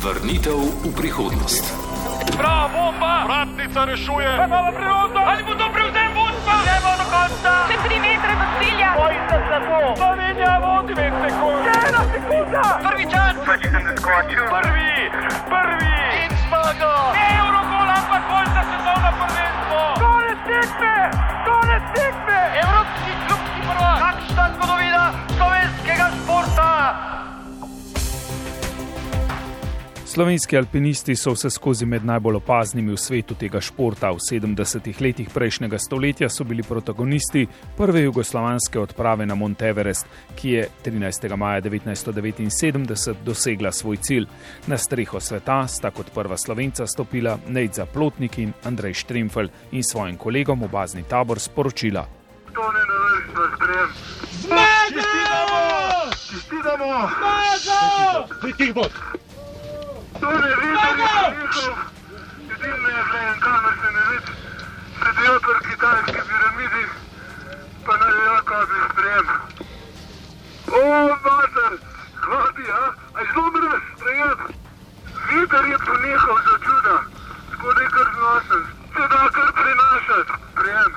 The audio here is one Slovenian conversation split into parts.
Vrnitev v prihodnost. Prava bomba! Vratnica rešuje! Imamo priložnost! Ali bo to prevzem vodstva? Gremo do konca! Še tri metre do cilja! Bojite se bo! Slovenija vodi dve sekunde! Ena sekunda! Prvi čas! Prvi! Prvi! In zmaga! Ne Eurogol, ampak bolj za svetovno prvenstvo! Konec tekme! Konec tekme! Evropski Slovenski alpinisti so vse skozi med najbolj opaznimi v svetu tega športa. V 70-ih letih prejšnjega stoletja so bili protagonisti prve jugoslovanske odprave na Mont Everest, ki je 13. maja 1979 dosegla svoj cilj. Na streho sveta sta kot prva slovenca stopila Nejca Plotnik in Andrej Štremfel in svojim kolegom v bazni tabor sporočila. To ne navršno sprejem. Čestitamo! To ne njihov. Edino je zdaj en kamer se ne vidi. Sedijo pri kitajski piramidi, pa ne vejo, kaj bi sprejem. O, mater, hladi, a? A zelo brez sprejem. Viter je ponehal za čuda. Skodaj kar znosen. Se da kar prinašati. Sprejem.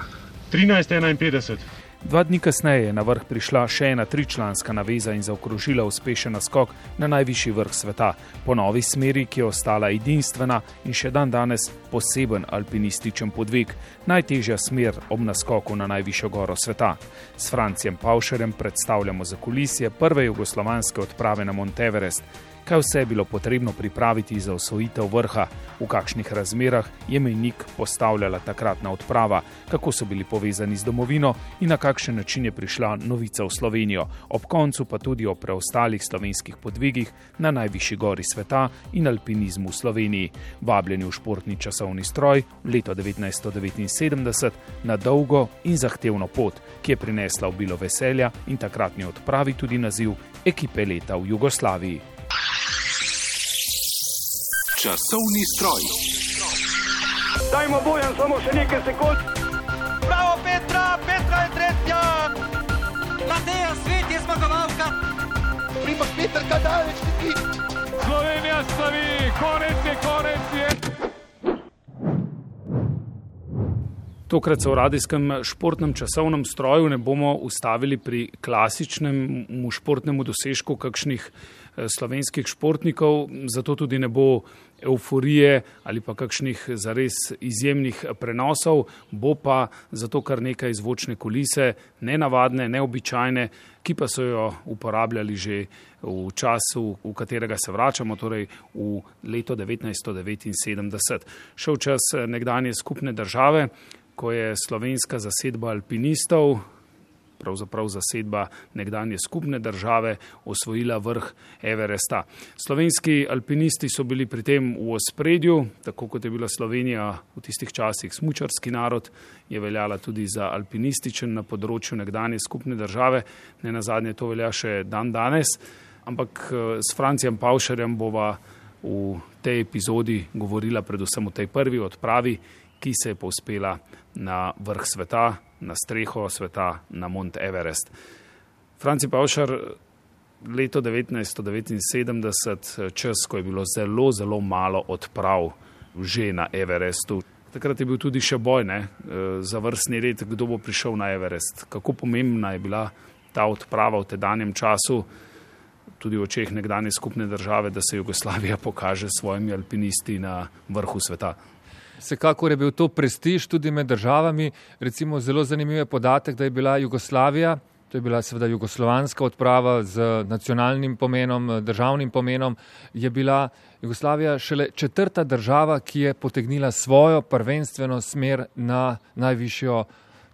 1351. Dva dni kasneje je na vrh prišla še ena tričlanska naveza in zaokrožila uspešen naskok na najvišji vrh sveta, po novi smeri, ki je ostala edinstvena in še dan danes poseben alpinističen podvig, najtežja smer ob naskoku na najvišjo goro sveta. S Francijem Paušerjem predstavljamo za kulisje prve jugoslovanske odprave na Mont Everest. Kaj vse je bilo potrebno pripraviti za osvojitev vrha, v kakšnih razmerah je mejnik postavljala takratna odprava, kako so bili povezani z domovino in na kakšen način je prišla novica v Slovenijo, ob koncu pa tudi o preostalih slovenskih podvigih na najvišji gori sveta in alpinizmu v Sloveniji. Vabljeni v športni časovni stroj leto 1979 na dolgo in zahtevno pot, ki je prinesla obilo veselja in takratni odpravi tudi naziv ekipe leta v Jugoslaviji. Časovni stroj. Dajmo bojem samo še nekaj sekund. Bravo, Petra, Petra je tretja. Mateja Svet je zmagovalka. Primoš Peter, kaj daleč ti? Slovenija slavi, konec je, konec je. Tokrat se v radijskem športnem časovnem stroju ne bomo ustavili pri klasičnem športnem dosežku kakšnih eh, slovenskih športnikov, zato tudi ne bo euforije ali pa kakšnih zares izjemnih prenosov, bo pa zato kar nekaj zvočne kulise, nenavadne, neobičajne, ki pa so jo uporabljali že v času, v katerega se vračamo, torej v leto 1979. Šel čas nekdanje skupne države, ko je slovenska zasedba alpinistov, pravzaprav zasedba nekdanje skupne države, osvojila vrh Everesta. Slovenski alpinisti so bili pri tem v ospredju, tako kot je bila Slovenija v tistih časih smučarski narod, je veljala tudi za alpinističen na področju nekdanje skupne države, ne na zadnje to velja še dan danes, ampak s Francijem Paušerjem bova v tej epizodi govorila predvsem o tej prvi odpravi, ki se je povzpela na vrh sveta, na streho sveta, na Mont Everest. Franci Pavšar, leto 1979, čas, ko je bilo zelo, zelo malo odprav že na Everestu. Takrat je bil tudi še boj ne, za vrstni red, kdo bo prišel na Everest. Kako pomembna je bila ta odprava v tedanjem času, tudi v očeh nekdanje skupne države, da se Jugoslavija pokaže s svojimi alpinisti na vrhu sveta. Vsekakor je bil to prestiž tudi med državami. Recimo zelo zanimiv je podatek, da je bila Jugoslavija, to je bila seveda jugoslovanska odprava z nacionalnim pomenom, državnim pomenom, je bila Jugoslavija šele četrta država, ki je potegnila svojo prvenstveno smer na najvišjo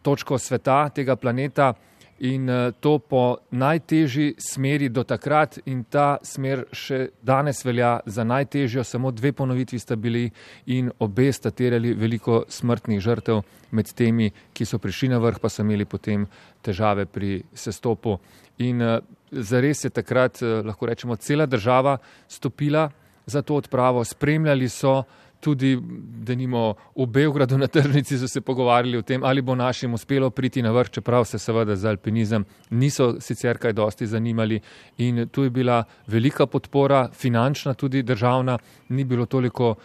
točko sveta, tega planeta in to po najtežji smeri do takrat in ta smer še danes velja za najtežjo, samo dve ponovitvi sta bili in obe sta terjali veliko smrtnih žrtev med temi, ki so prišli na vrh, pa so imeli potem težave pri sestopu. In zares je takrat, lahko rečemo, cela država stopila za to odpravo, spremljali so tudi, da nimo v Beogradu na tržnici so se pogovarjali o tem, ali bo našim uspelo priti na vrh, čeprav se seveda za alpinizem niso sicer kaj dosti zanimali. In tu je bila velika podpora, finančna tudi državna, ni bilo toliko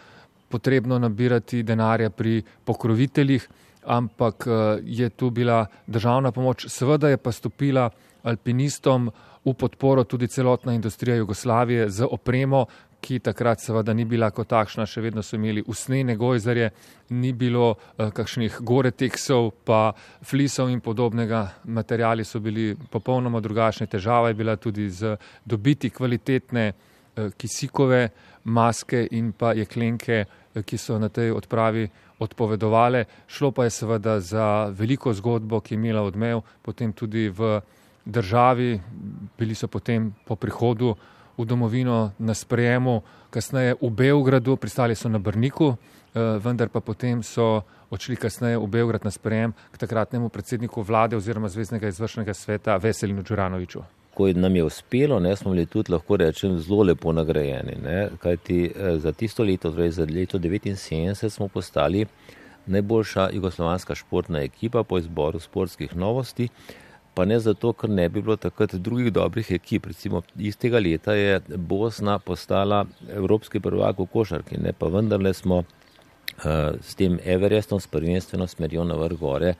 potrebno nabirati denarja pri pokroviteljih, ampak eh, je tu bila državna pomoč. Seveda je pa stopila alpinistom v podporo tudi celotna industrija Jugoslavije z opremo, ki takrat seveda ni bila kot takšna, še vedno so imeli usnjene gojzarje, ni bilo uh, kakšnih gore teksov, pa flisov in podobnega. Materijali so bili popolnoma drugačni, težava je bila tudi z dobiti kvalitetne uh, kisikove maske in pa jeklenke, uh, ki so na tej odpravi odpovedovale. Šlo pa je seveda za veliko zgodbo, ki je imela odmev, potem tudi v državi, bili so potem po prihodu v domovino na sprejemu, kasneje v Beogradu, pristali so na Brniku, eh, vendar pa potem so odšli kasneje v Beograd na sprejem k takratnemu predsedniku vlade oziroma zvezdnega izvršnega sveta Veselinu Đuranoviču. Ko nam je uspelo, ne, smo bili tudi, lahko rečem, zelo lepo nagrajeni. Ne, kajti eh, za tisto leto, torej za leto 1979, smo postali najboljša jugoslovanska športna ekipa po izboru sportskih novosti pa ne zato, ker ne bi bilo takrat drugih dobrih ekip. Recimo istega leta je Bosna postala evropski prvak v košarki, ne pa vendarle smo uh, s tem Everestom, s prvenstveno smerjo na vrh gore,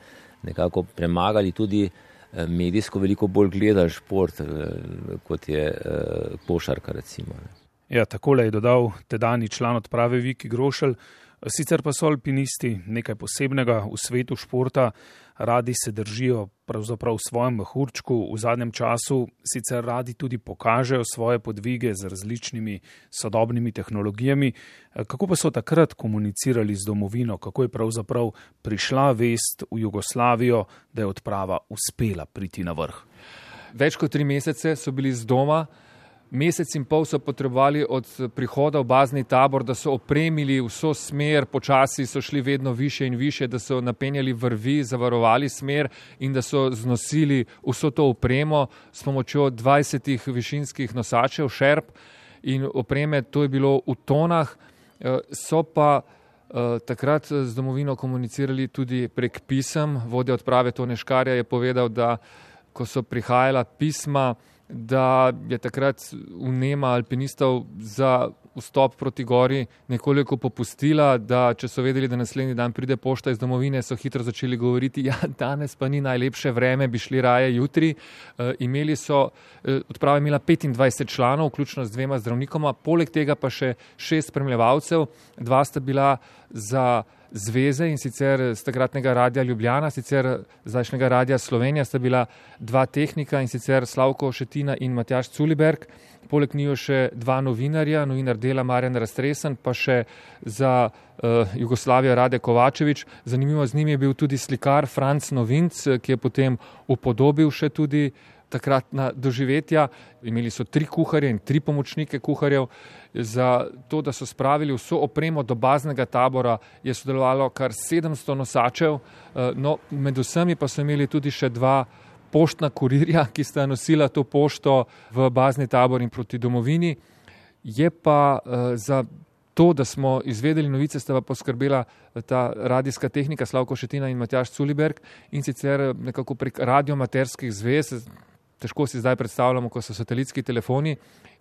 nekako premagali tudi uh, medijsko veliko bolj gledan šport, uh, kot je uh, košarka recimo. Ne. Ja, takole je dodal tedajni član odprave Viki Grošelj. Sicer pa so alpinisti nekaj posebnega v svetu športa, radi se držijo pravzaprav v svojem mehurčku, v zadnjem času sicer radi tudi pokažejo svoje podvige z različnimi sodobnimi tehnologijami. Kako pa so takrat komunicirali z domovino, kako je pravzaprav prišla vest v Jugoslavijo, da je odprava uspela priti na vrh? Več kot tri mesece so bili z doma. Mesec in pol so potrebovali od prihoda v bazni tabor, da so opremili vso smer, počasi so šli vedno više in više, da so napenjali vrvi, zavarovali smer in da so znosili vso to opremo s pomočjo 20 višinskih nosačev, šerp in opreme, to je bilo v tonah, eh, so pa eh, takrat z domovino komunicirali tudi prek pisem. Vodja odprave Tone Škarja je povedal, da ko so prihajala pisma, da je takrat vnema alpinistov za vstop proti gori nekoliko popustila, da če so vedeli, da naslednji dan pride pošta iz domovine, so hitro začeli govoriti, ja, danes pa ni najlepše vreme, bi šli raje jutri. E, imeli so, e, odprava imela 25 članov, vključno z dvema zdravnikoma, poleg tega pa še šest spremljevalcev, dva sta bila za zveze in sicer z takratnega radia Ljubljana, sicer zdajšnjega radia Slovenija sta bila dva tehnika in sicer Slavko Šetina in Matjaš Culiberg. Poleg njiju še dva novinarja, novinar dela Marjan Rastresen, pa še za uh, Jugoslavijo Rade Kovačevič. Zanimivo z njim je bil tudi slikar Franc Novinc, ki je potem upodobil še tudi takratna doživetja. Imeli so tri kuharje in tri pomočnike kuharjev. Za to, da so spravili vso opremo do baznega tabora, je sodelovalo kar 700 nosačev, eh, no, med vsemi pa so imeli tudi še dva poštna kurirja, ki sta nosila to pošto v bazni tabor in proti domovini. Je pa uh, za to, da smo izvedeli novice, sta pa poskrbela eh, ta radijska tehnika Slavko Šetina in Matjaš Culiberg in sicer nekako prek radiomaterskih zvez, težko si zdaj predstavljamo, ko so satelitski telefoni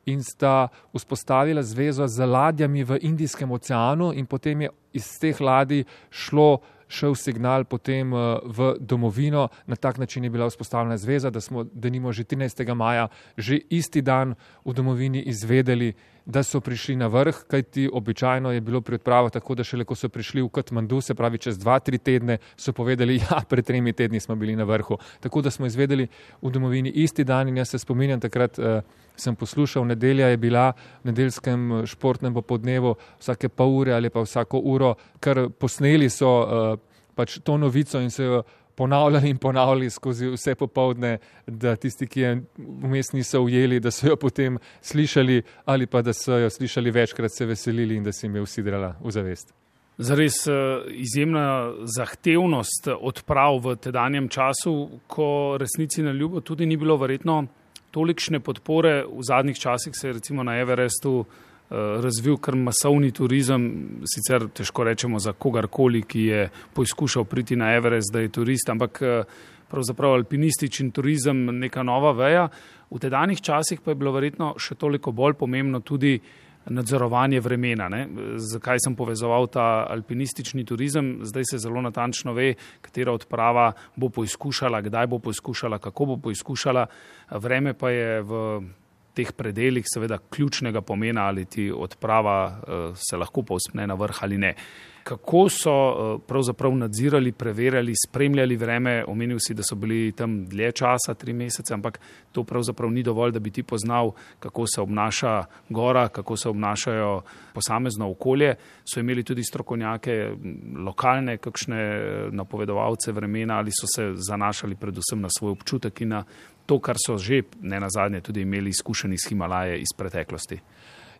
in sta vzpostavila zvezo z ladjami v Indijskem oceanu in potem je iz teh ladij šlo šel signal potem eh, v domovino, na tak način je bila vzpostavljena zveza, da smo denimo že 13. maja, že isti dan v domovini izvedeli, da so prišli na vrh, kajti običajno je bilo pri odpravu tako, da šele ko so prišli v Katmandu, se pravi čez dva, tri tedne, so povedali, ja, pred tremi tedni smo bili na vrhu. Tako da smo izvedeli v domovini isti dan in jaz se spominjam takrat, eh, sem poslušal, nedelja je bila v nedeljskem eh, športnem popodnevu vsake pol ure ali pa vsako uro, ker posneli so eh, pač to novico in se jo ponavljali in ponavljali skozi vse popovdne, da tisti, ki je vmes niso ujeli, da so jo potem slišali ali pa da so jo slišali večkrat, se veselili in da se jim je usidrala v zavest. Zares eh, izjemna zahtevnost odprav v tedanjem času, ko resnici na ljubo tudi ni bilo verjetno tolikšne podpore. V zadnjih časih se je recimo na Everestu razvil kar masovni turizem, sicer težko rečemo za kogarkoli, ki je poizkušal priti na Everest, da je turist, ampak pravzaprav alpinistični turizem neka nova veja. V tedanjih časih pa je bilo verjetno še toliko bolj pomembno tudi nadzorovanje vremena. Ne? Zakaj sem povezoval ta alpinistični turizem? Zdaj se zelo natančno ve, katera odprava bo poizkušala, kdaj bo poizkušala, kako bo poizkušala. Vreme pa je v teh predeljih seveda ključnega pomena, ali ti odprava eh, se lahko povspne na vrh ali ne kako so eh, pravzaprav nadzirali, preverjali, spremljali vreme. Omenil si, da so bili tam dlje časa, tri mesece, ampak to pravzaprav ni dovolj, da bi ti poznal, kako se obnaša gora, kako se obnašajo posamezno okolje. So imeli tudi strokovnjake, lokalne, kakšne eh, napovedovalce vremena ali so se zanašali predvsem na svoj občutek in na to, kar so že ne na zadnje tudi imeli izkušeni iz Himalaje iz preteklosti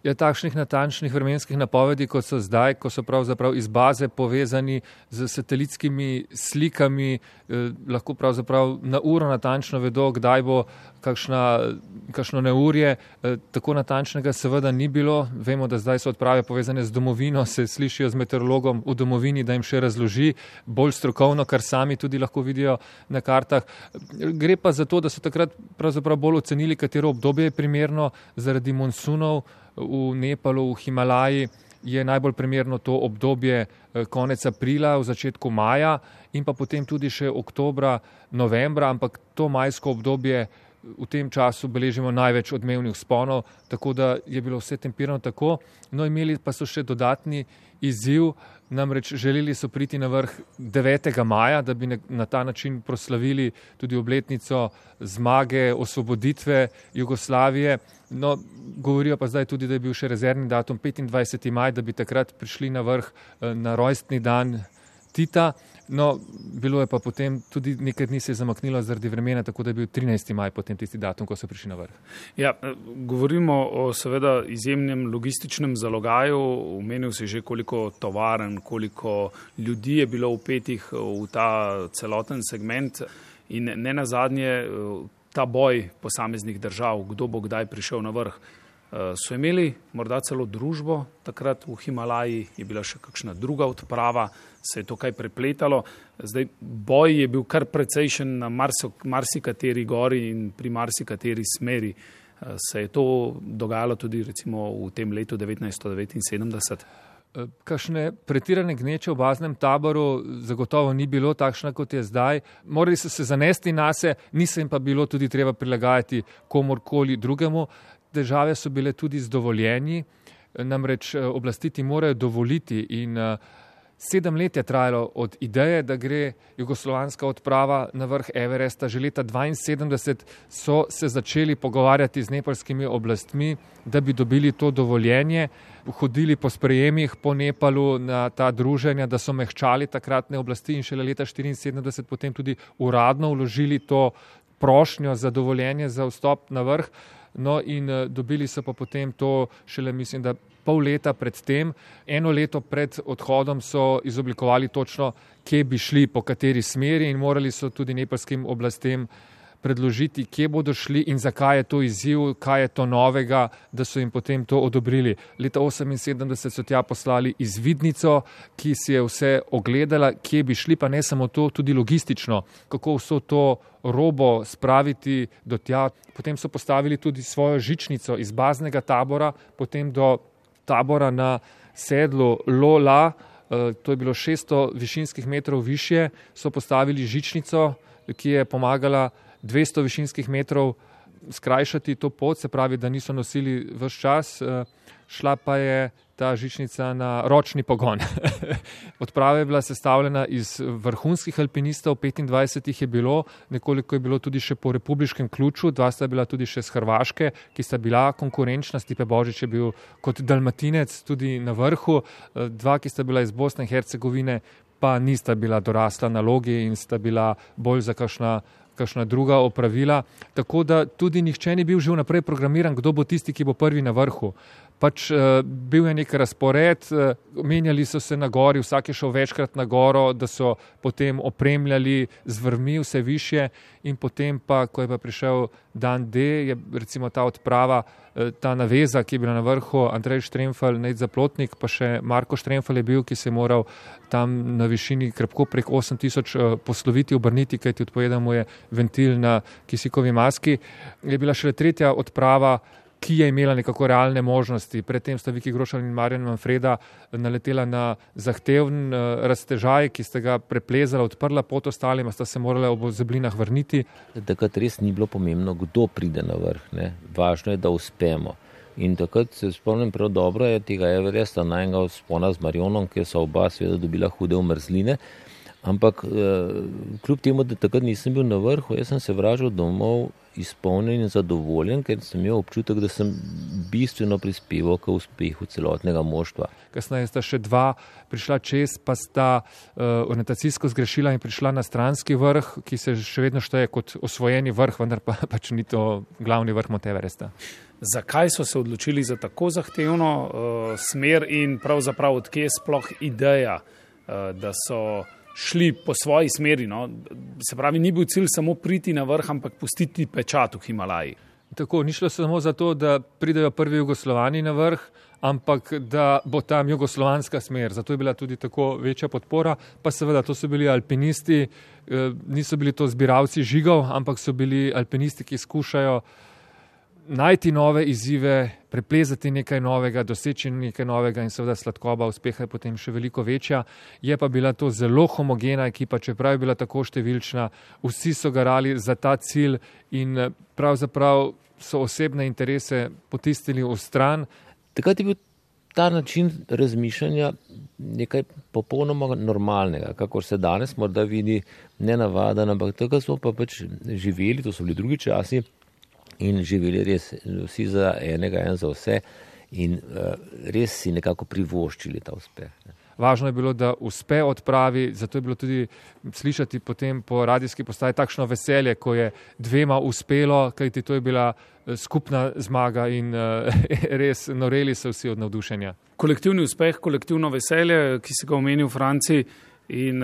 je takšnih natančnih vremenskih napovedi, kot so zdaj, ko so pravzaprav iz baze povezani z satelitskimi slikami, eh, lahko pravzaprav na uro natančno vedo, kdaj bo kakšna, kakšno neurje. Eh, tako natančnega seveda ni bilo. Vemo, da zdaj so odprave povezane z domovino, se slišijo z meteorologom v domovini, da jim še razloži bolj strokovno, kar sami tudi lahko vidijo na kartah. Gre pa za to, da so takrat pravzaprav bolj ocenili, katero obdobje je primerno zaradi monsunov v Nepalu, v Himalaji, je najbolj primerno to obdobje eh, konec aprila, v začetku maja in pa potem tudi še oktobra, novembra, ampak to majsko obdobje v tem času beležimo največ odmevnih sponov, tako da je bilo vse tempirano tako. No, imeli pa so še dodatni izziv, namreč želeli so priti na vrh 9. maja, da bi na ta način proslavili tudi obletnico zmage, osvoboditve Jugoslavije. No, govorijo pa zdaj tudi, da je bil še rezervni datum 25. maj, da bi takrat prišli na vrh eh, na rojstni dan Tita. No, bilo je pa potem tudi nekaj dni se je zamaknilo zaradi vremena, tako da je bil 13. maj potem tisti datum, ko so prišli na vrh. Ja, eh, govorimo o seveda izjemnem logističnem zalogaju. Umenil si že, koliko tovaren, koliko ljudi je bilo upetih v ta celoten segment in ne nazadnje eh, ta boj posameznih držav, kdo bo kdaj prišel na vrh. Eh, so imeli morda celo družbo, takrat v Himalaji je bila še kakšna druga odprava, se je to kaj prepletalo. Zdaj, boj je bil kar precejšen na marsikateri gori in pri marsikateri smeri. Eh, se je to dogajalo tudi recimo v tem letu 1979? Eh, kakšne pretirane gneče v baznem taboru zagotovo ni bilo takšna, kot je zdaj. Morali so se zanesti na se, niso jim pa bilo tudi treba prilagajati komorkoli drugemu težave so bile tudi z dovoljenji, namreč eh, oblastiti morajo dovoliti in eh, sedem let je trajalo od ideje, da gre jugoslovanska odprava na vrh Everesta. Že leta 1972 so se začeli pogovarjati z nepalskimi oblastmi, da bi dobili to dovoljenje, hodili po sprejemih po Nepalu na ta druženja, da so mehčali takratne oblasti in šele leta 1974 potem tudi uradno vložili to prošnjo za dovoljenje za vstop na vrh. No, in uh, dobili so pa potem to šele, mislim, da pol leta pred tem, eno leto pred odhodom so izoblikovali točno, kje bi šli, po kateri smeri in morali so tudi nepalskim oblastem predložiti, kje bodo šli in zakaj je to izziv, kaj je to novega, da so jim potem to odobrili. Leta 1978 so tja poslali izvidnico, ki si je vse ogledala, kje bi šli, pa ne samo to, tudi logistično, kako vso to robo spraviti do tja. Potem so postavili tudi svojo žičnico iz baznega tabora, potem do tabora na sedlu Lola, eh, to je bilo 600 višinskih metrov više, so postavili žičnico, ki je pomagala 200 višinskih metrov skrajšati to pot, se pravi, da niso nosili vse čas, eh, šla pa je ta žičnica na ročni pogon. Odprava je bila sestavljena iz vrhunskih alpinistov, 25 jih je bilo, nekoliko je bilo tudi še po republiškem ključu, dva sta bila tudi še z Hrvaške, ki sta bila konkurenčna, Stipe Božič je bil kot dalmatinec tudi na vrhu, eh, dva, ki sta bila iz Bosne in Hercegovine, pa nista bila dorasla nalogi in sta bila bolj za kakšna kakšna druga opravila. Tako da tudi nihče ni bil že vnaprej programiran, kdo bo tisti, ki bo prvi na vrhu. Pač uh, bil je nek razpored, uh, menjali so se na gori, vsak je šel večkrat na goro, da so potem opremljali z vrmi vse više in potem pa, ko je pa prišel dan D, je recimo ta odprava, uh, ta naveza, ki je bila na vrhu, Andrej Štremfel, Nec Zaplotnik, pa še Marko Štremfel je bil, ki se je moral tam na višini krepko prek 8000 uh, posloviti, obrniti, kajti odpovedal mu je ventil na kisikovi maski. Je bila šele tretja odprava, ki je imela nekako realne možnosti. Predtem sta Viki Grošal in Marjan Manfreda naletela na zahteven uh, raztežaj, ki sta ga preplezala, odprla pot ostalima, sta se morala ob zeblinah vrniti. Takrat res ni bilo pomembno, kdo pride na vrh. Ne? Važno je, da uspemo. In takrat se spomnim prav dobro je tega Everesta, najnega spona z Marionom, ki so oba seveda dobila hude umrzline. Ampak eh, kljub temu, da takrat nisem bil na vrhu, jaz sem se vračal domov izpolnjen in zadovoljen, ker sem imel občutek, da sem bistveno prispeval k uspehu celotnega moštva. Kasneje sta še dva prišla čez, pa sta uh, orientacijsko zgrešila in prišla na stranski vrh, ki se še vedno šteje kot osvojeni vrh, vendar pa pač ni to glavni vrh Monteveresta. Zakaj so se odločili za tako zahtevno uh, smer in pravzaprav odkje je sploh ideja, uh, da so šli po svoji smeri. No. Se pravi, ni bil cilj samo priti na vrh, ampak pustiti pečat v Himalaji. Tako, ni šlo samo za to, da pridejo prvi jugoslovani na vrh, ampak da bo tam jugoslovanska smer. Zato je bila tudi tako večja podpora. Pa seveda, to so bili alpinisti, eh, niso bili to zbiralci žigov, ampak so bili alpinisti, ki skušajo najti nove izzive, preplezati nekaj novega, doseči nekaj novega in seveda sladkoba uspeha je potem še veliko večja. Je pa bila to zelo homogena ekipa, čeprav je bila tako številčna, vsi so garali za ta cilj in eh, pravzaprav so osebne interese potistili v stran. Takrat je bil ta način razmišljanja nekaj popolnoma normalnega, kakor se danes morda vidi nenavaden, ampak takrat smo pa pač živeli, to so bili drugi časi, in živeli res vsi za enega, en za vse, in uh, res si nekako privoščili ta uspeh. Važno je bilo, da uspe odpravi, zato je bilo tudi slišati potem po radijski postaji takšno veselje, ko je dvema uspelo, kajti to je bila eh, skupna zmaga in uh, res noreli so vsi od navdušenja. Kolektivni uspeh, kolektivno veselje, ki se ga omenil v Franciji in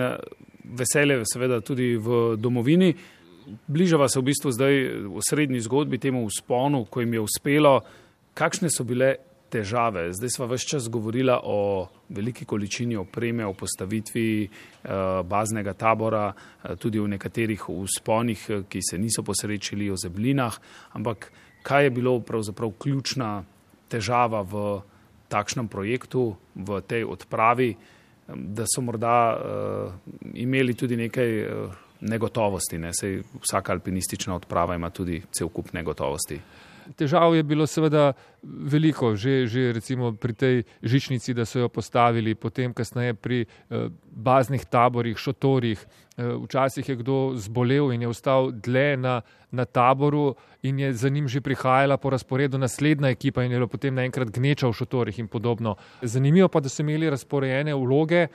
veselje seveda tudi v domovini. Uh, bližava se v bistvu zdaj v srednji zgodbi temu usponu, ko jim je uspelo. Kakšne so bile težave? Zdaj smo vse čas govorili o veliki količini opreme, o postavitvi eh, baznega tabora, eh, tudi v nekaterih usponih, eh, ki se niso posrečili o zeblinah. Ampak kaj je bilo pravzaprav ključna težava v takšnem projektu, v tej odpravi, da so morda imeli tudi nekaj negotovosti. Ne? Sej vsaka alpinistična odprava ima tudi cel kup negotovosti. Težav je bilo seveda veliko, že, že recimo pri tej žičnici, da so jo postavili, potem kasneje pri eh, baznih taborih, šotorih. Eh, včasih je kdo zbolel in je ostal dlje na, na taboru in je za njim že prihajala po razporedu naslednja ekipa in je bilo potem naenkrat gneča v šotorih in podobno. Zanimivo pa, da so imeli razporejene vloge,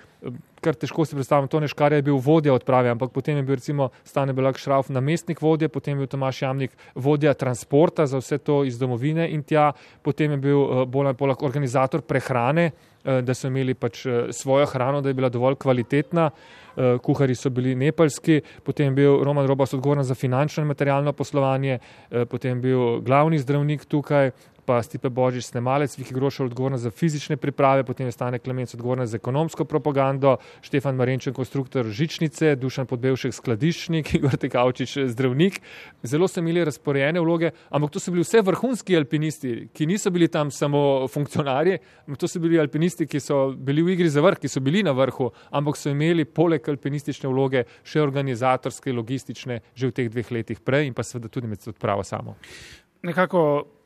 kar težko si predstavljam, to neškar je bil vodja odprave, ampak potem je bil recimo Stane Belak Šrauf namestnik vodje, potem je bil Tomaš Jamnik vodja transporta za vse to iz domovine in tja, potem je bil eh, bolj ali bolj organizator prehrane, eh, da so imeli pač eh, svojo hrano, da je bila dovolj kvalitetna. Eh, kuhari so bili nepalski, potem je bil Roman Robas odgovoren za finančno in materialno poslovanje, eh, potem je bil glavni zdravnik tukaj, pa Stipe Božič, snemalec, Viki Grošal odgovoren za fizične priprave, potem je Stane Klemenc odgovoren za ekonomsko propagando, Štefan Marenčen, konstruktor žičnice, Dušan Podbevšek, skladiščnik, Igor Tekavčič, zdravnik. Zelo so imeli razporejene vloge, ampak to so bili vse vrhunski alpinisti, ki niso bili tam samo funkcionarji, to so bili alpinisti, ki so bili v igri za vrh, ki so bili na vrhu, ampak so imeli poleg alpinistične vloge še organizatorske, logistične, že v teh dveh letih prej in pa seveda tudi med odpravo samo. Nekako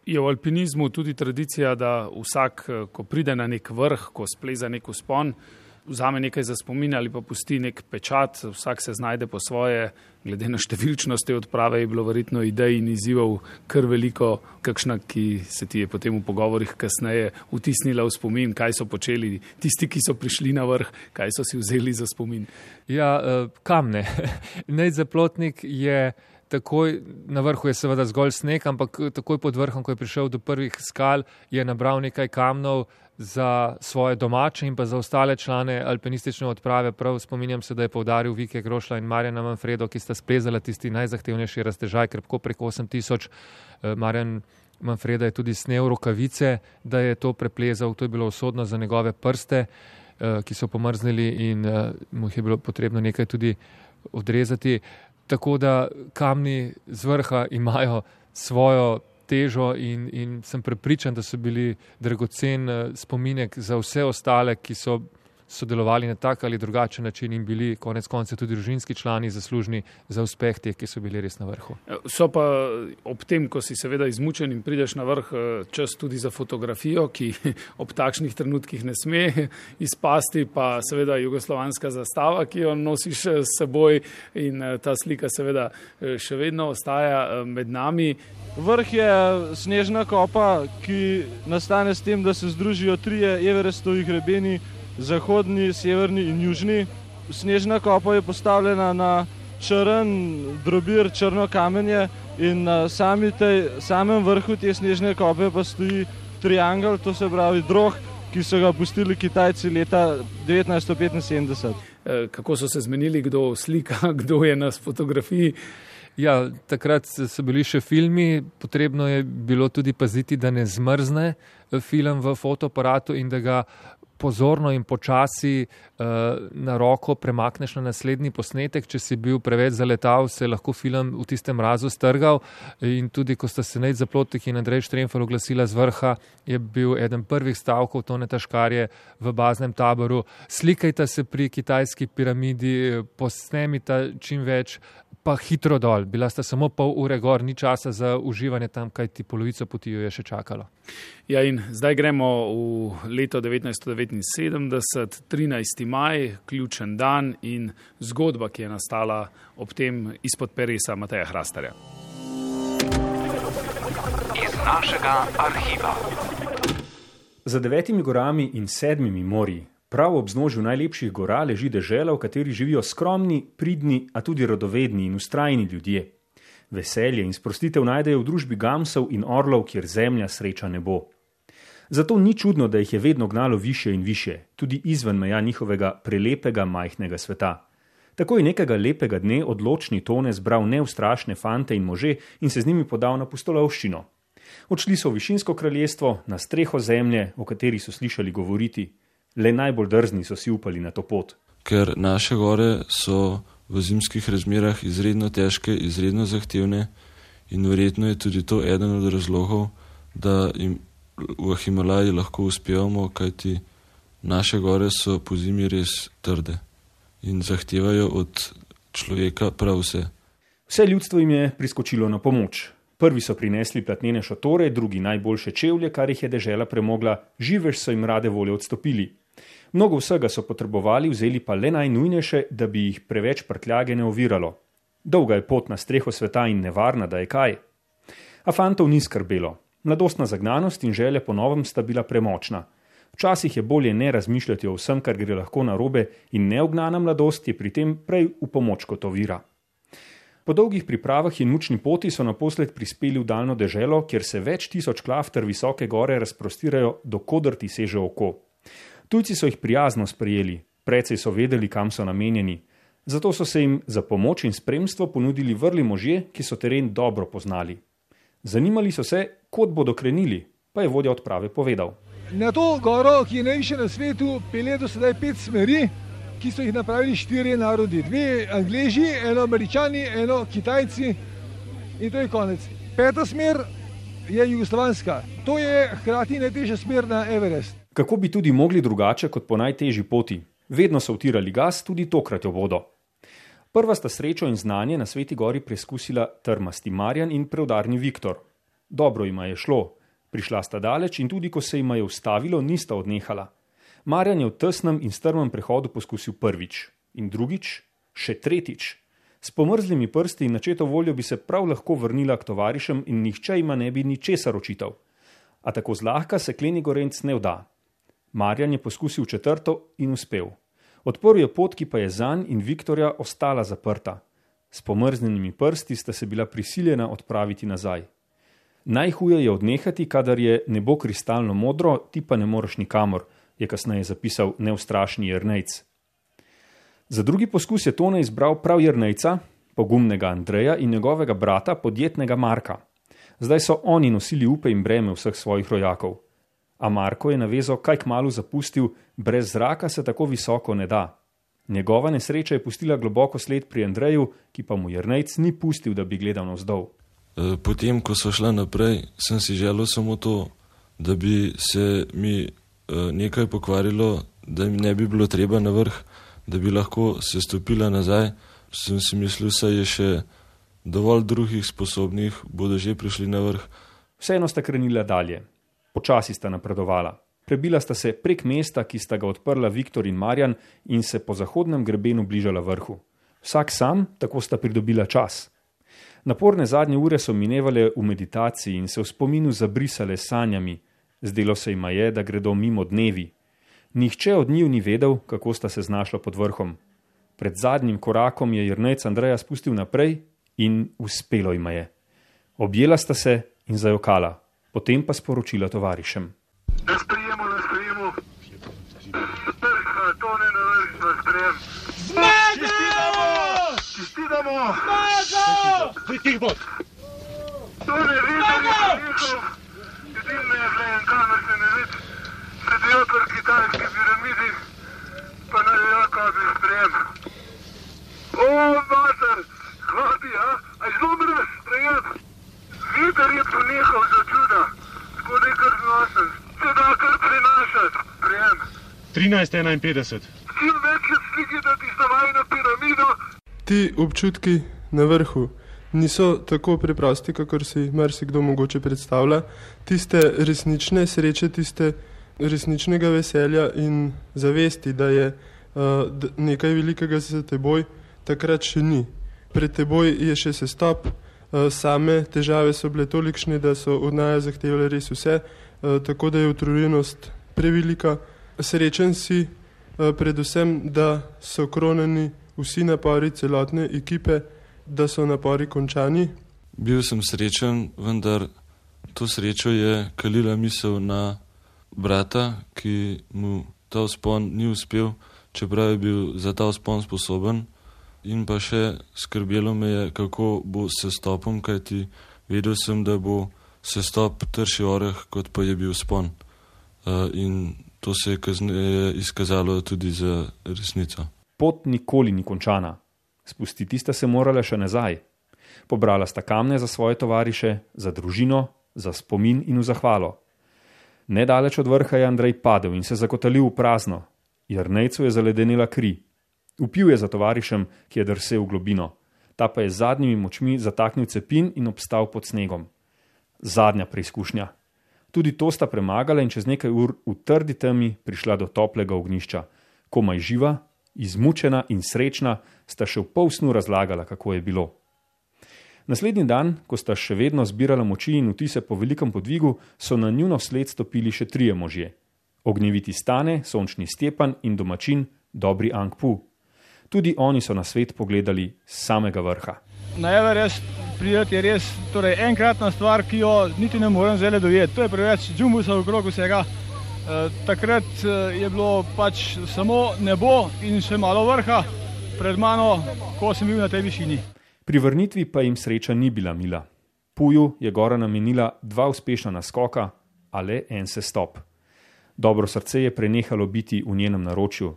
je v alpinizmu tudi tradicija, da vsak, eh, ko pride na nek vrh, ko spleza nek uspon, vzame nekaj za spomin ali pa pusti nek pečat, vsak se znajde po svoje. Glede na številčnost te odprave je bilo verjetno idej in izzivov kar veliko, kakšna, ki se ti je potem v pogovorih kasneje vtisnila v spomin, kaj so počeli tisti, ki so prišli na vrh, kaj so si vzeli za spomin. Ja, eh, kam ne. Nejzaplotnik je takoj na vrhu je seveda zgolj sneg, ampak takoj pod vrhom, ko je prišel do prvih skal, je nabral nekaj kamnov za svoje domače in pa za ostale člane alpinistične odprave. Prav spominjam se, da je povdaril Vike Grošla in Marjana Manfredo, ki sta splezala tisti najzahtevnejši raztežaj, krpko preko 8000. Marjan Manfreda je tudi snel rokavice, da je to preplezal, to je bilo usodno za njegove prste, ki so pomrznili in mu je bilo potrebno nekaj tudi odrezati. Tako da kamni z vrha imajo svojo težo in, in sem prepričan, da so bili dragocen spominek za vse ostale, ki so sodelovali na tak ali drugačen način in bili konec konca tudi družinski člani zaslužni za uspeh teh, ki so bili res na vrhu. So pa ob tem, ko si seveda izmučen in prideš na vrh, čas tudi za fotografijo, ki ob takšnih trenutkih ne sme izpasti, pa seveda jugoslovanska zastava, ki jo nosiš s seboj in ta slika seveda še vedno ostaja med nami. Vrh je snežna kopa, ki nastane s tem, da se združijo trije Everestovi grebeni, zahodni, severni in južni. Snežna kopa je postavljena na črn drobir, črno kamenje in na sami tej, samem vrhu te snežne kope pa stoji triangel, to se pravi drog, ki so ga pustili Kitajci leta 1975. Kako so se zmenili, kdo slika, kdo je na fotografiji? Ja, takrat so bili še filmi, potrebno je bilo tudi paziti, da ne zmrzne film v fotoaparatu in da ga pozorno in počasi uh, na roko premakneš na naslednji posnetek. Če si bil preveč zaletal, se je lahko film v tistem mrazu strgal. In tudi, ko sta se Neď Zaplotik in Andrej Štremfer oglasila z vrha, je bil eden prvih stavkov Tone Taškarje v baznem taboru. Slikajte se pri kitajski piramidi, posnemite čim več. Pa hitro dol, bila sta samo pol ure gor, ni časa za uživanje tam, kaj ti polovico poti je še čakalo. Ja, in zdaj gremo v leto 1979, 13. maj, ključen dan in zgodba, ki je nastala ob tem izpod peresa Mateja Hrastarja. Iz našega arhiva. Za devetimi gorami in sedmimi morji Prav ob znožju najlepših gora leži dežela, v kateri živijo skromni, pridni, a tudi radovedni in ustrajni ljudje. Veselje in sprostitev najdejo v družbi gamsov in orlov, kjer zemlja sreča ne bo. Zato ni čudno, da jih je vedno gnalo više in više, tudi izven meja njihovega prelepega majhnega sveta. Tako je nekega lepega dne odločni tone zbral neustrašne fante in može in se z njimi podal na pustolovščino. Odšli so v višinsko kraljestvo, na streho zemlje, o kateri so slišali govoriti. Le najbolj drzni so si upali na to pot. Ker naše gore so v zimskih razmerah izredno težke, izredno zahtevne in verjetno je tudi to eden od razlogov, da jim v Himalaji lahko uspevamo, kajti naše gore so po zimi res trde in zahtevajo od človeka prav vse. Vse ljudstvo jim je priskočilo na pomoč. Prvi so prinesli platnene šotore, drugi najboljše čevlje, kar jih je dežela premogla, živež so jim rade volje odstopili. Mnogo vsega so potrebovali, vzeli pa le najnujnejše, da bi jih preveč prtljage ne oviralo. Dolga je pot na streho sveta in nevarna, da je kaj. A fantov ni skrbelo. Mladostna zagnanost in želja po novem sta bila premočna. Včasih je bolje ne razmišljati o vsem, kar gre lahko na robe, in neognana mladost je pri tem prej v pomoč kot ovira. Po dolgih pripravah in mučni poti so naposled prispeli v daljno deželo, kjer se več tisoč klafter visoke gore razprostirajo, dokodr ti seže oko. Tujci so jih prijazno sprejeli, precej so vedeli, kam so namenjeni. Zato so se jim za pomoč in spremstvo ponudili vrli možje, ki so teren dobro poznali. Zanimali so se, kot bodo krenili, pa je vodja odprave povedal. Na to goro, ki je najviše na svetu, pelje do sedaj pet smeri, ki so jih napravili štirje narodi. Dve Angleži, eno Američani, eno Kitajci in to je konec. Peta smer je jugoslovanska. To je hkrati najtežja smer na Everest. Kako bi tudi mogli drugače kot po najtežji poti? Vedno so vtirali gas, tudi tokrat jo bodo. Prva sta srečo in znanje na Sveti gori preizkusila trmasti Marjan in preudarni Viktor. Dobro jima je šlo, prišla sta daleč in tudi ko se jima je ustavilo, nista odnehala. Marjan je v tesnem in strmem prehodu poskusil prvič in drugič, še tretjič. S pomrzlimi prsti in načeto voljo bi se prav lahko vrnila k tovarišem in nihče jima ne bi ničesar očital. A tako zlahka se kleni gorenc ne vda. Marjan je poskusil četrto in uspel. Odprl je pot, ki pa je zanj in Viktorja ostala zaprta. S pomrznjenimi prsti sta se bila prisiljena odpraviti nazaj. Najhuje je odnehati, kadar je nebo kristalno modro, ti pa ne moreš nikamor, je kasneje zapisal neustrašni Jrnejc. Za drugi poskus je Tone izbral prav Jrnejca, pogumnega Andreja in njegovega brata, podjetnega Marka. Zdaj so oni nosili upe in breme vseh svojih rojakov. A Marko je navezo kaj k malu zapustil, brez zraka se tako visoko ne da. Njegova nesreča je pustila globoko sled pri Andreju, ki pa mu Jrnejc ni pustil, da bi gledal navzdol. E, Potem, ko so šla naprej, sem si želel samo to, da bi se mi e, nekaj pokvarilo, da mi ne bi bilo treba na vrh, da bi lahko se stopila nazaj. Sem si mislil, da je še dovolj drugih sposobnih, bodo že prišli na vrh. Vseeno sta krenila dalje. Počasi sta napredovala. Prebila sta se prek mesta, ki sta ga odprla Viktor in Marjan, in se po zahodnem grebenu bližala vrhu. Vsak sam, tako sta pridobila čas. Naporne zadnje ure so minevale v meditaciji in se v spominu zabrisale sanjami. Zdelo se jima je, da gredo mimo dnevi. Nihče od njiju ni vedel, kako sta se znašla pod vrhom. Pred zadnjim korakom je Jrnec Andreja spustil naprej in uspelo jima je. Objela sta se in zajokala, potem pa sporočila tovarišem. Na sprijemu, na sprijemu. Vrha, to ne na vrh, na sprijem. Čestitamo! Čestitamo! Tih bod! To ne vidim, njihov. Edini je zdaj en kamer se ne vidi. Sedijo pri kitajski piramidi, pa na jako bi sprijem. O, mater, hodi, a? A zelo mrve sprijem. Viter je ponehal za je kar znosen. Se da kar prinašati. Sprijem. 13.51. Čim več je sliki, da ti stavaj na piramido, Ti občutki na vrhu niso tako preprosti, kakor si marsikdo mogoče predstavlja. Tiste resnične sreče, tiste resničnega veselja in zavesti, da je uh, nekaj velikega za teboj, takrat še ni. Pred teboj je še sestop, same težave so bile tolikšne, da so od naja zahtevale res vse, uh, tako da je utrujenost prevelika. Srečen si uh, predvsem, da so kronani vsi napori celotne ekipe, da so napori končani. Bil sem srečen, vendar to srečo je kalila misel na brata, ki mu ta vzpon ni uspel, čeprav je bil za ta vzpon sposoben. In pa še skrbelo me je, kako bo s stopom, kajti vedel sem, da bo se stop trši oreh, kot pa je bil spon. Uh, in to se je kasneje izkazalo tudi za resnico. Pot nikoli ni končana. Spustiti sta se morala še nazaj. Pobrala sta kamne za svoje tovariše, za družino, za spomin in v zahvalo. Nedaleč od vrha je Andrej padel in se zakotalil v prazno. Jrnejcu je zaledenila kri. Upil je za tovarišem, ki je drsel v globino. Ta pa je z zadnjimi močmi zataknil cepin in obstal pod snegom. Zadnja preizkušnja. Tudi to sta premagala in čez nekaj ur v trdi temi prišla do toplega ognišča. Komaj živa, izmučena in srečna, sta še v pol snu razlagala, kako je bilo. Naslednji dan, ko sta še vedno zbirala moči in vtise po velikem podvigu, so na njuno sled stopili še trije možje: ognjeviti stane, sončni Stepan in domačin, dobri Angpu. Tudi oni so na svet pogledali z samega vrha. Na Everest prideti je res torej, enkratna stvar, ki jo niti ne morem zdaj dojeti. To je preveč džumbusa okrog vsega. E, takrat e, je bilo pač samo nebo in še malo vrha pred mano, ko sem bil na tej višini. Pri vrnitvi pa jim sreča ni bila mila. Puju je gora namenila dva uspešna naskoka, a le en se stop. Dobro srce je prenehalo biti v njenem naročju.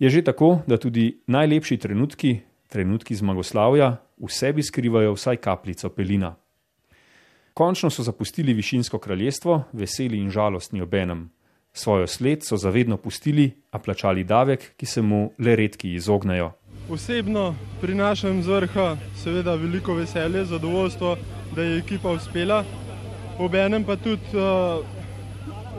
Je že tako, da tudi najlepši trenutki, trenutki zmagoslavja, v sebi skrivajo vsaj kapljico pelina. Končno so zapustili višinsko kraljestvo, veseli in žalostni obenem. Svojo sled so zavedno pustili, a plačali davek, ki se mu le redki izognejo. Osebno prinašam z vrha seveda veliko veselje, zadovoljstvo, da je ekipa uspela, obenem pa tudi uh,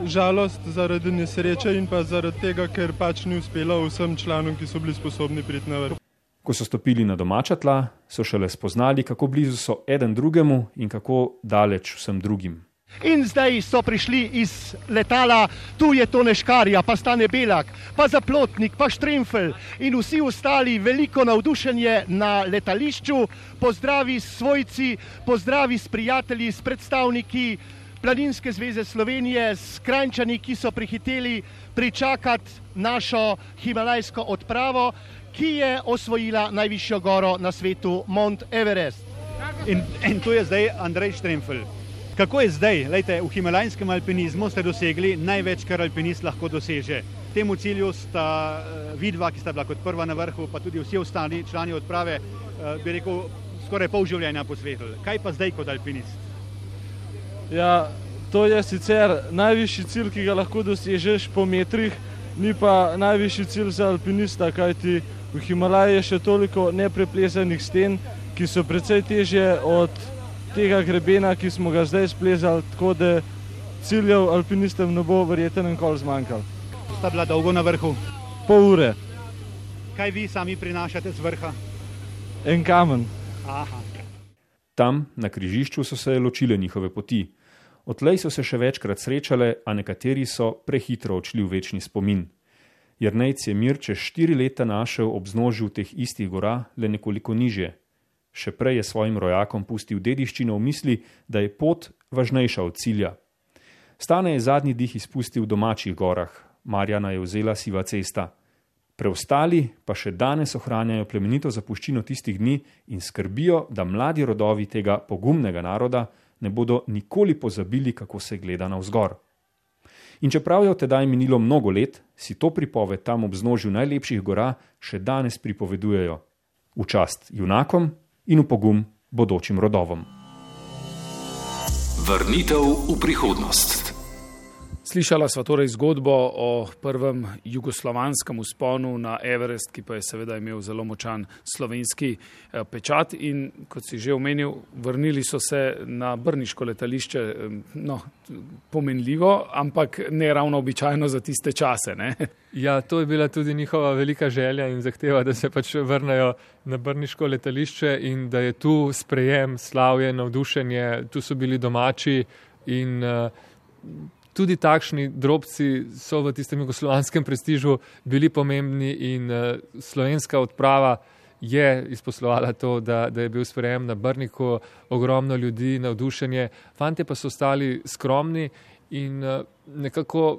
žalost zaradi nesreče in pa zaradi tega, ker pač ni uspelo vsem članom, ki so bili sposobni priti na vrh. Ko so stopili na domača tla, so šele spoznali, kako blizu so eden drugemu in kako daleč vsem drugim. In zdaj so prišli iz letala, tu je to neškarja, pa stane Belak, pa Zaplotnik, pa Štremfel in vsi ostali, veliko navdušenje na letališču, pozdravi s svojci, pozdravi s prijatelji, s predstavniki Planinske zveze Slovenije, s krajčani, ki so prihiteli pričakati našo himalajsko odpravo, ki je osvojila najvišjo goro na svetu, Mont Everest. In, in tu je zdaj Andrej Štremfel. Kako je zdaj? Lejte, v himalajskem alpinizmu ste dosegli največ, kar alpinist lahko doseže. Temu cilju sta uh, vidva, ki sta bila kot prva na vrhu, pa tudi vsi ostali člani odprave, uh, bi rekel, skoraj pol življenja posvetili. Kaj pa zdaj kot alpinist? Ja, to je sicer najvišji cilj, ki ga lahko dosežeš po metrih, ni pa najvišji cilj za alpinista, kajti v Himalaji je še toliko nepreplesanih sten, ki so precej težje od tega grebena, ki smo ga zdaj splezali, tako da ciljev alpinistom ne bo verjetno nikoli zmanjkalo. Sta bila dolgo na vrhu? Pol ure. Kaj vi sami prinašate z vrha? En kamen. Aha. Tam, na križišču, so se ločile njihove poti. Odtlej so se še večkrat srečale, a nekateri so prehitro odšli v večni spomin. Jrnejc je mir čez štiri leta našel ob znožju teh istih gora le nekoliko nižje. Še prej je svojim rojakom pustil dediščino v misli, da je pot važnejša od cilja. Stane je zadnji dih izpustil v domačih gorah, Marjana je vzela siva cesta. Preostali pa še danes ohranjajo plemenito zapuščino tistih dni in skrbijo, da mladi rodovi tega pogumnega naroda ne bodo nikoli pozabili, kako se gleda na vzgor. In čeprav je od tedaj minilo mnogo let, si to pripoved tam ob znožju najlepših gora še danes pripovedujejo. V čast junakom in v pogum bodočim rodovom. Vrnitev v prihodnost. Slišala sva torej zgodbo o prvem jugoslovanskem usponu na Everest, ki pa je seveda imel zelo močan slovenski eh, pečat in kot si že omenil, vrnili so se na Brniško letališče, no, pomenljivo, ampak ne ravno običajno za tiste čase. Ne? Ja, to je bila tudi njihova velika želja in zahteva, da se pač vrnejo na Brniško letališče in da je tu sprejem, slavje, navdušenje, tu so bili domači in uh, tudi takšni drobci so v tistem jugoslovanskem prestižu bili pomembni in uh, slovenska odprava je izposlovala to, da, da je bil sprejem na Brniku, ogromno ljudi, navdušenje. Fante pa so ostali skromni in uh, nekako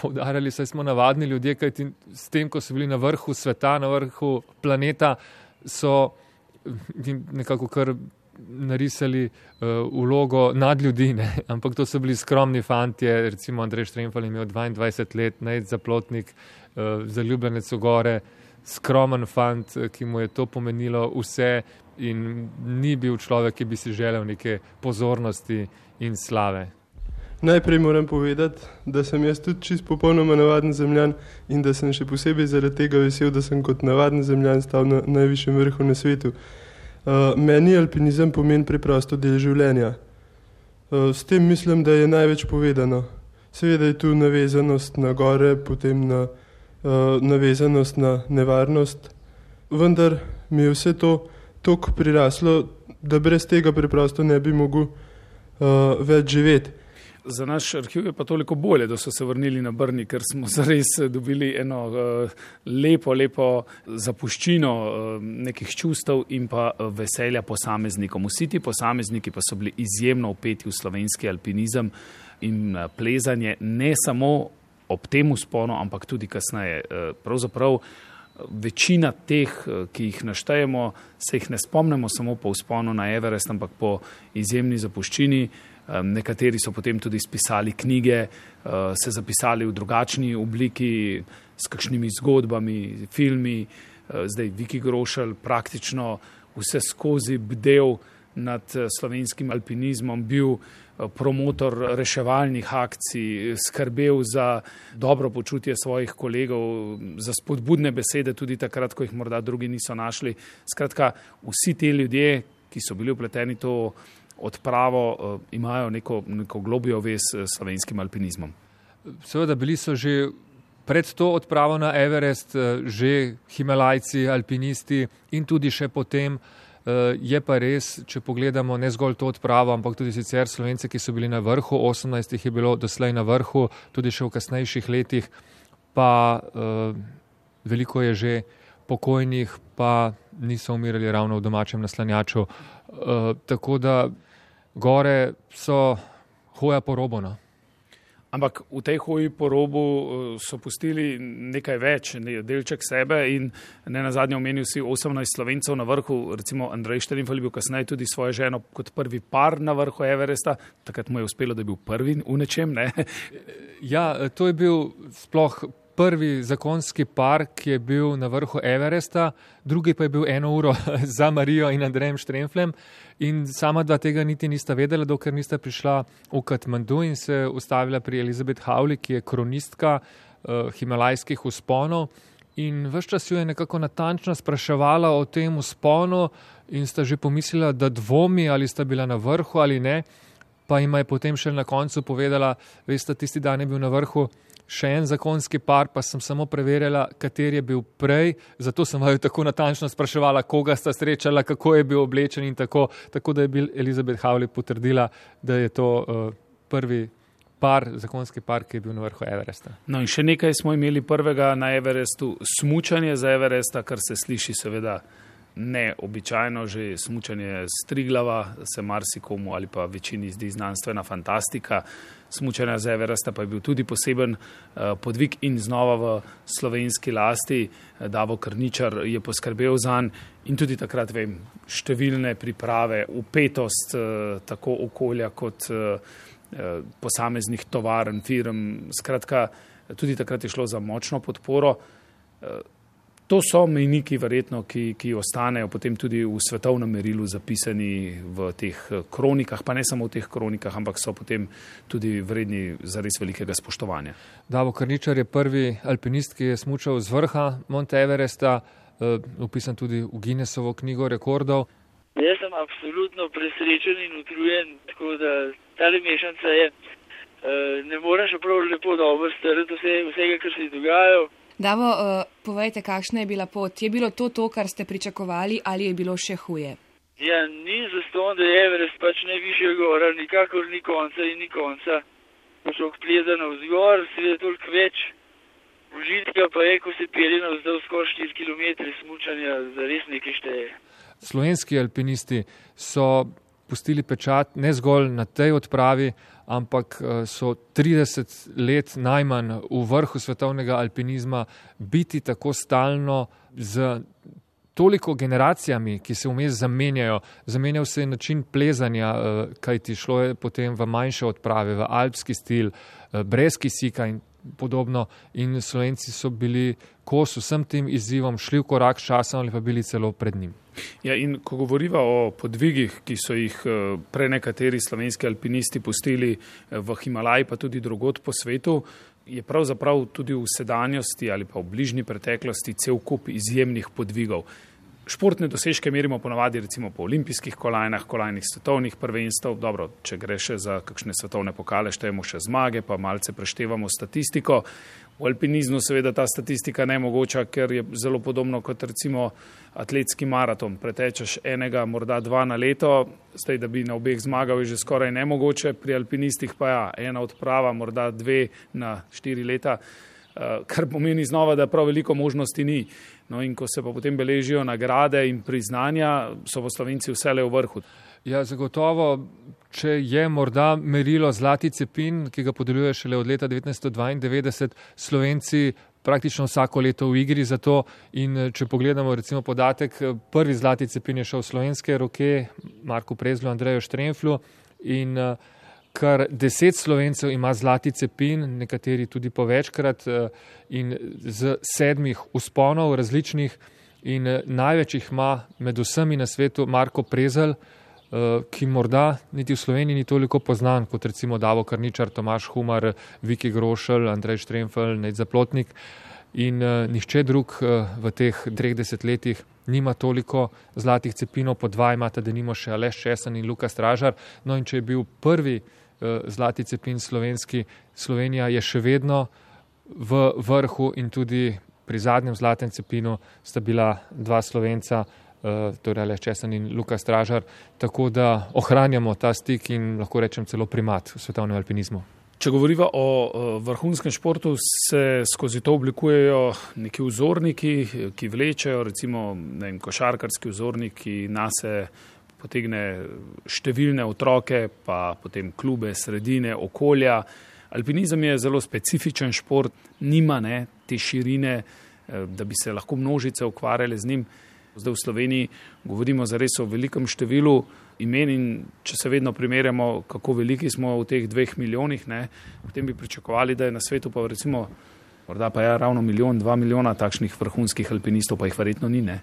povdarjali, da smo navadni ljudje, kajti s tem, ko so bili na vrhu sveta, na vrhu planeta, so nekako kar narisali uh, vlogo nad ljudi, ne? ampak to so bili skromni fanti, recimo Andrej Štremfal je imel 22 let, naj zaplotnik, uh, zaljubljenec v gore, skromen fant, ki mu je to pomenilo vse in ni bil človek, ki bi si želel neke pozornosti in slave. Najprej moram povedati, da sem jaz tudi čist popolnoma navaden zemljan in da sem še posebej zaradi tega vesel, da sem kot navaden zemljan stal na najvišjem vrhu na svetu. Uh, meni alpinizem pomeni preprosto del življenja. Uh, s tem mislim, da je največ povedano. Seveda je tu navezanost na gore, potem na uh, navezanost na nevarnost, vendar mi je vse to tako priraslo, da brez tega preprosto ne bi mogel uh, več živeti. Za naš arhiv je pa toliko bolje, da so se vrnili na Brni, ker smo zares dobili eno uh, lepo, lepo zapuščino uh, nekih čustev in pa veselja posameznikom. Vsi ti posamezniki pa so bili izjemno upeti v slovenski alpinizem in uh, plezanje, ne samo ob tem usponu, ampak tudi kasneje. Uh, pravzaprav večina teh, ki jih naštejemo, se jih ne spomnimo samo po usponu na Everest, ampak po izjemni zapuščini. Nekateri so potem tudi spisali knjige, se zapisali v drugačni obliki, s kakšnimi zgodbami, filmi. Zdaj Viki Grošelj praktično vse skozi bdel nad slovenskim alpinizmom, bil promotor reševalnih akcij, skrbel za dobro počutje svojih kolegov, za spodbudne besede tudi takrat, ko jih morda drugi niso našli. Skratka, vsi ti ljudje, ki so bili upleteni to odpravo, uh, imajo neko, neko globijo vez s slovenskim alpinizmom. Seveda, bili so že pred to odpravo na Everest, že Himalajci, alpinisti in tudi še potem. Je pa res, če pogledamo ne zgolj to odpravo, ampak tudi sicer slovence, ki so bili na vrhu, 18 jih je bilo doslej na vrhu, tudi še v kasnejših letih, pa uh, veliko je že pokojnih, pa niso umirali ravno v domačem naslanjaču. Uh, tako da gore so hoja po robu. No? Ampak v tej hoji po robu eh, so pustili nekaj več, delček sebe in ne na zadnje omenil si 18 slovencev na vrhu, recimo Andrej Šterinfel je bil kasneje tudi svojo ženo kot prvi par na vrhu Everesta, takrat mu je uspelo, da je bil prvi v nečem. Ne? Ja, to je bil sploh prvi zakonski par, ki je bil na vrhu Everesta, drugi pa je bil eno uro za Marijo in Andrejem Štremflem. In sama dva tega niti nista vedela, dokler nista prišla v Katmandu in se ustavila pri Elizabeth Howley, ki je kronistka uh, himalajskih usponov. In vse čas jo je nekako natančno spraševala o tem usponu, in sta že pomislila, da dvomi, ali sta bila na vrhu ali ne. Pa jim je potem še na koncu povedala, veste, tisti dan je bil na vrhu še en zakonski par, pa sem samo preverjala, kater je bil prej, zato sem vaju tako natančno spraševala, koga sta srečala, kako je bil oblečen in tako, tako da je bil Elizabeth Howley potrdila, da je to uh, prvi par, zakonski par, ki je bil na vrhu Everesta. No in še nekaj smo imeli prvega na Everestu, smučanje za Everesta, kar se sliši seveda ne običajno, že smučanje striglava se marsikomu ali pa večini zdi znanstvena fantastika. Smučanje z Everesta pa je bil tudi poseben uh, podvig in znova v slovenski lasti. Davo Krničar je poskrbel za njega in tudi takrat vem, številne priprave, upetost uh, tako okolja kot posameznih tovarn, firm. Skratka, tudi takrat je šlo za močno podporo. To so mejniki, verjetno, ki, ki ostanejo potem tudi v svetovnem merilu zapisani v teh eh, kronikah, pa ne samo v teh kronikah, ampak so potem tudi vredni za res velikega spoštovanja. Davo Krničar je prvi alpinist, ki je smučal z vrha Monte Everesta, upisan tudi v Guinnessovo knjigo rekordov. Jaz sem absolutno presrečen in utrujen, tako da ta mešanca je. Uh, ne moreš prav lepo dobro strati vse, vsega, kar se je dogajalo. Davo, uh, povejte, kakšna je bila pot? Je bilo to to, kar ste pričakovali, ali je bilo še huje? Ja, ni za to, da je Everest pač najvišja gora, nikakor ni konca in ni konca. Šok pleza na vzgor, se je toliko več. Užitka pa je, ko se pelje na vzdolj skoraj 4 km smučanja, za res nekaj šteje. Slovenski alpinisti so pustili pečat ne zgolj na tej odpravi, ampak eh, so 30 let najmanj v vrhu svetovnega alpinizma, biti tako stalno z toliko generacijami, ki se vmes zamenjajo. Zamenjal se je način plezanja, eh, kaj ti šlo je potem v manjše odprave, v alpski stil, brez kisika in podobno. In slovenci so bili kos vsem tem izzivom, šli v korak s časom ali pa bili celo pred njim. Ja, in ko govoriva o podvigih, ki so jih eh, pre nekateri slovenski alpinisti pustili eh, v Himalaji, pa tudi drugot po svetu, je pravzaprav tudi v sedanjosti ali pa v bližnji preteklosti cel kup izjemnih podvigov. Športne dosežke merimo ponavadi recimo po olimpijskih kolajnah, kolajnih svetovnih prvenstv. Dobro, če gre še za kakšne svetovne pokale, štejemo še zmage, pa malce preštevamo statistiko. V alpinizmu seveda ta statistika ne mogoča, ker je zelo podobno kot recimo atletski maraton. Pretečeš enega, morda dva na leto, zdaj da bi na obeh zmagal je že skoraj nemogoče, pri alpinistih pa ja, ena odprava, morda dve na štiri leta. Eh, kar pomeni znova, da prav veliko možnosti ni. No in ko se pa potem beležijo nagrade in priznanja, so v Slovenci vse le v vrhu. Ja, zagotovo, če je morda merilo zlati cepin, ki ga podeljuje šele od leta 1992, Slovenci praktično vsako leto v igri za to in če pogledamo recimo podatek, prvi zlati cepin je šel v slovenske roke, Marku Prezlu, Andreju Štremflu in uh, kar deset slovencev ima zlati cepin, nekateri tudi po večkrat eh, in z sedmih usponov različnih in eh, največ jih ima med vsemi na svetu Marko Prezel, eh, ki morda niti v Sloveniji ni toliko poznan kot recimo Davo Karničar, Tomaš Humar, Viki Grošelj, Andrej Štremfel, Ned Zaplotnik in nihče drug v teh treh desetletjih nima toliko zlatih cepinov, po dva imata, da nimo še Aleš Česen in Luka Stražar. No in če je bil prvi zlati cepin slovenski. Slovenija je še vedno v vrhu in tudi pri zadnjem zlatem cepinu sta bila dva slovenca, torej Aleš Česan in Luka Stražar, tako da ohranjamo ta stik in lahko rečem celo primat v svetovnem alpinizmu. Če govorimo o vrhunskem športu, se skozi to oblikujejo neki vzorniki, ki vlečejo, recimo vem, košarkarski vzornik, ki nase potegne številne otroke, pa potem klube, sredine, okolja. Alpinizem je zelo specifičen šport, nima ne, te širine, da bi se lahko množice ukvarjale z njim. Zdaj v Sloveniji govorimo za res o velikem številu imen in če se vedno primerjamo, kako veliki smo v teh dveh milijonih, ne, potem bi pričakovali, da je na svetu pa recimo, morda pa je ja, ravno milijon, dva milijona takšnih vrhunskih alpinistov, pa jih verjetno ni. Ne.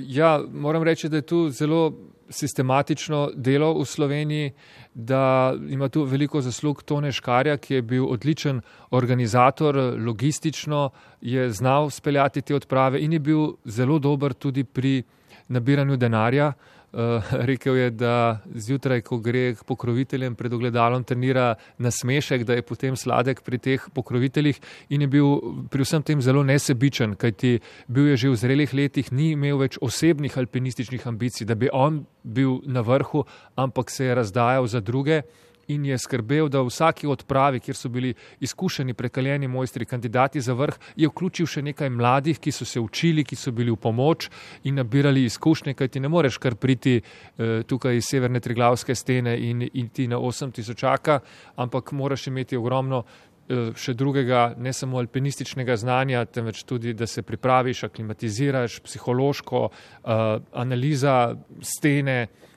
Ja, moram reči, da je tu zelo sistematično delo v Sloveniji, da ima tu veliko zaslug Tone Škarja, ki je bil odličen organizator, logistično je znal speljati te odprave in je bil zelo dober tudi pri nabiranju denarja. Uh, rekel je, da zjutraj, ko gre k pokroviteljem pred ogledalom, trenira na smešek, da je potem sladek pri teh pokroviteljih in je bil pri vsem tem zelo nesebičen, kajti bil je že v zrelih letih, ni imel več osebnih alpinističnih ambicij, da bi on bil na vrhu, ampak se je razdajal za druge in je skrbel, da v vsaki odpravi, kjer so bili izkušeni, prekaljeni mojstri, kandidati za vrh, je vključil še nekaj mladih, ki so se učili, ki so bili v pomoč in nabirali izkušnje, kaj ti ne moreš kar priti eh, tukaj iz severne triglavske stene in iti na 8000, ampak moraš imeti ogromno. Eh, še drugega, ne samo alpinističnega znanja, temveč tudi, da se pripraviš, aklimatiziraš, psihološko, uh, analiza stene, Eh,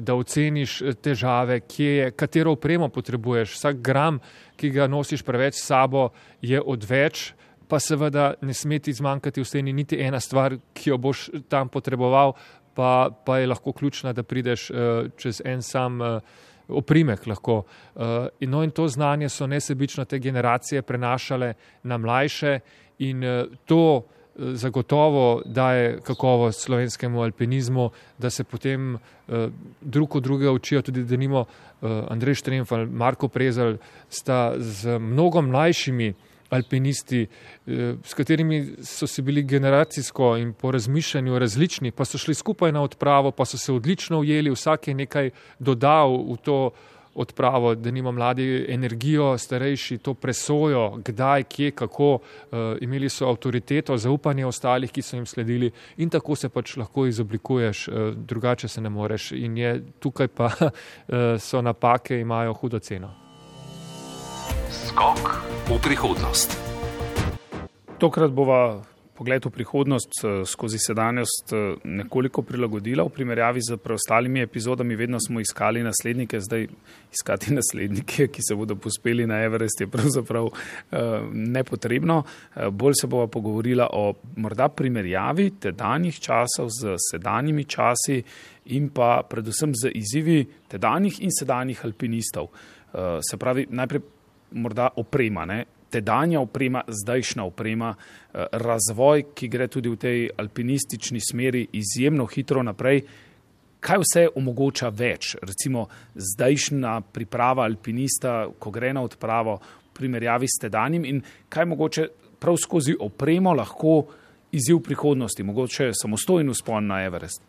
da oceniš eh, težave, kje je, katero opremo potrebuješ. Vsak gram, ki ga nosiš preveč s sabo, je odveč, pa seveda ne sme ti zmanjkati v steni niti ena stvar, ki jo boš tam potreboval, pa, pa je lahko ključna, da prideš uh, čez en sam oprimek. Lahko. No, in to znanje so nesebično te generacije prenašale na mlajše in to, zagotovo daje kakovost slovenskemu alpinizmu, da se potem eh, drug od drugega učijo, tudi da nimo eh, Andrej Štremfal, Marko Prezel, sta z mnogo mlajšimi alpinisti, eh, s katerimi so se bili generacijsko in po razmišljanju različni, pa so šli skupaj na odpravo, pa so se odlično ujeli, vsak je nekaj dodal v to odpravo, da nima mladi energijo, starejši to presojo, kdaj, kje, kako, uh, imeli so avtoriteto, zaupanje ostalih, ki so jim sledili in tako se pač lahko izoblikuješ, uh, drugače se ne moreš. In je tukaj pa uh, so napake, imajo hudo ceno. Skok v prihodnost. Tokrat bova pogled v prihodnost eh, skozi sedanjost eh, nekoliko prilagodila v primerjavi z preostalimi epizodami. Vedno smo iskali naslednike, zdaj iskati naslednike, ki se bodo pospeli na Everest, je pravzaprav eh, nepotrebno. Bolj se bova pogovorila o morda primerjavi tedanjih časov z sedanjimi časi in pa predvsem z izzivi tedanjih in sedanjih alpinistov. Se pravi, najprej morda oprema. Ne? Tedanja oprema, zdajšnja oprema, eh, razvoj, ki gre tudi v tej alpinistični smeri izjemno hitro naprej. Kaj vse omogoča več, recimo zdajšnja priprava alpinista, ko gre na odpravo v primerjavi s tedanjim in kaj mogoče prav skozi opremo lahko izziv prihodnosti, mogoče samostojen uspon na Everest?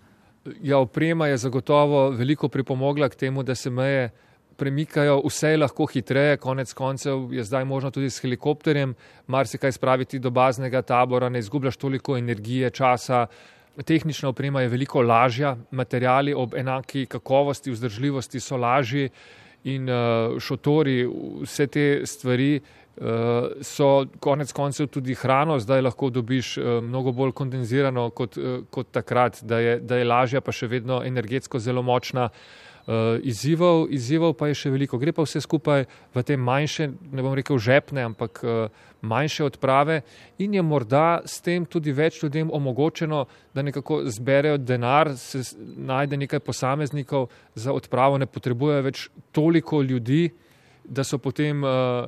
Ja, oprema je zagotovo veliko pripomogla k temu, da se meje premikajo, vse je lahko hitreje, konec koncev je zdaj možno tudi s helikopterjem, marsikaj spraviti do baznega tabora, ne izgubljaš toliko energije, časa. Tehnična oprema je veliko lažja, materijali ob enaki kakovosti, vzdržljivosti so lažji in uh, šotori, vse te stvari uh, so konec koncev tudi hrano, zdaj lahko dobiš uh, mnogo bolj kondenzirano kot, kot takrat, da je, da je lažja, pa še vedno energetsko zelo močna. Uh, izzivov, izzivov pa je še veliko. Gre pa vse skupaj v te manjše, ne bom rekel žepne, ampak uh, manjše odprave in je morda s tem tudi več ljudem omogočeno, da nekako zberejo denar, se najde nekaj posameznikov za odpravo, ne potrebujejo več toliko ljudi, da so potem uh,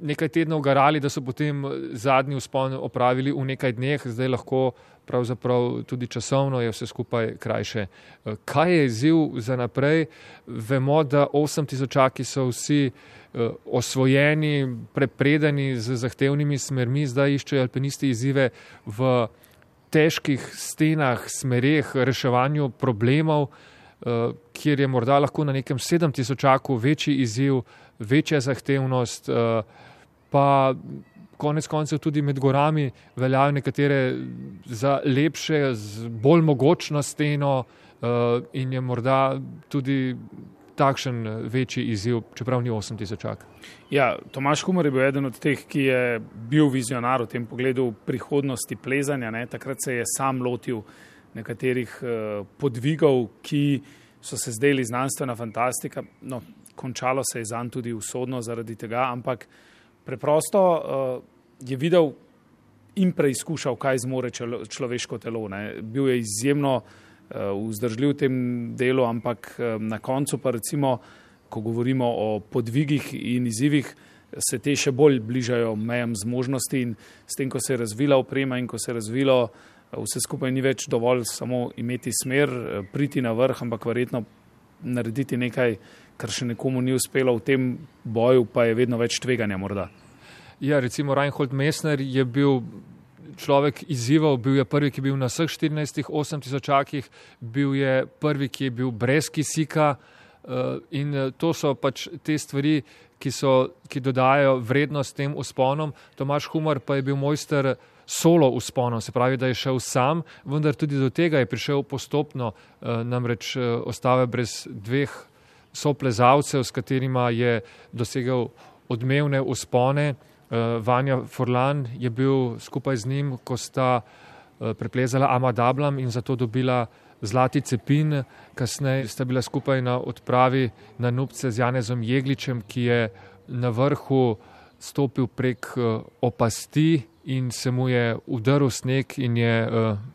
nekaj tednov garali, da so potem zadnji uspon opravili v nekaj dneh, zdaj lahko pravzaprav tudi časovno je vse skupaj krajše. Eh, kaj je izziv za naprej? Vemo, da 8000 so vsi eh, osvojeni, prepredeni z zahtevnimi smermi, zdaj iščejo alpinisti izzive v težkih stenah, smereh, reševanju problemov, kjer je morda lahko na nekem 7000-aku večji izziv, večja zahtevnost, uh, pa konec koncev tudi med gorami veljajo nekatere za lepše, z bolj mogočno steno uh, in je morda tudi takšen večji izziv, čeprav ni 8000-ak. Ja, Tomaš Humor je bil eden od teh, ki je bil vizionar v tem pogledu prihodnosti plezanja. Ne? Takrat se je sam lotil nekaterih uh, podvigov, ki so se zdeli znanstvena fantastika. No, končalo se je zanj tudi usodno zaradi tega, ampak preprosto uh, je videl in preizkušal, kaj zmore človeško telo. Ne? Bil je izjemno uh, vzdržljiv v tem delu, ampak uh, na koncu pa recimo, ko govorimo o podvigih in izzivih, se te še bolj bližajo mejam zmožnosti in s tem, ko se je razvila oprema in ko se je razvilo vse skupaj ni več dovolj samo imeti smer, priti na vrh, ampak verjetno narediti nekaj, kar še nekomu ni uspelo v tem boju, pa je vedno več tveganja morda. Ja, recimo Reinhold Messner je bil človek izzival, bil je prvi, ki je bil na vseh 14 8000-akih, bil je prvi, ki je bil brez kisika in to so pač te stvari, ki, so, ki dodajajo vrednost tem usponom. Tomaš Humor pa je bil mojster solo usponom, se pravi, da je šel sam, vendar tudi do tega je prišel postopno, eh, namreč eh, ostave brez dveh soplezalcev, s katerima je dosegal odmevne uspone. Eh, Vanja Forlan je bil skupaj z njim, ko sta preplezala Amadablam in zato dobila zlati cepin, kasneje sta bila skupaj na odpravi na Nupce z Janezom Jegličem, ki je na vrhu stopil prek opasti in se mu je udaril sneg in je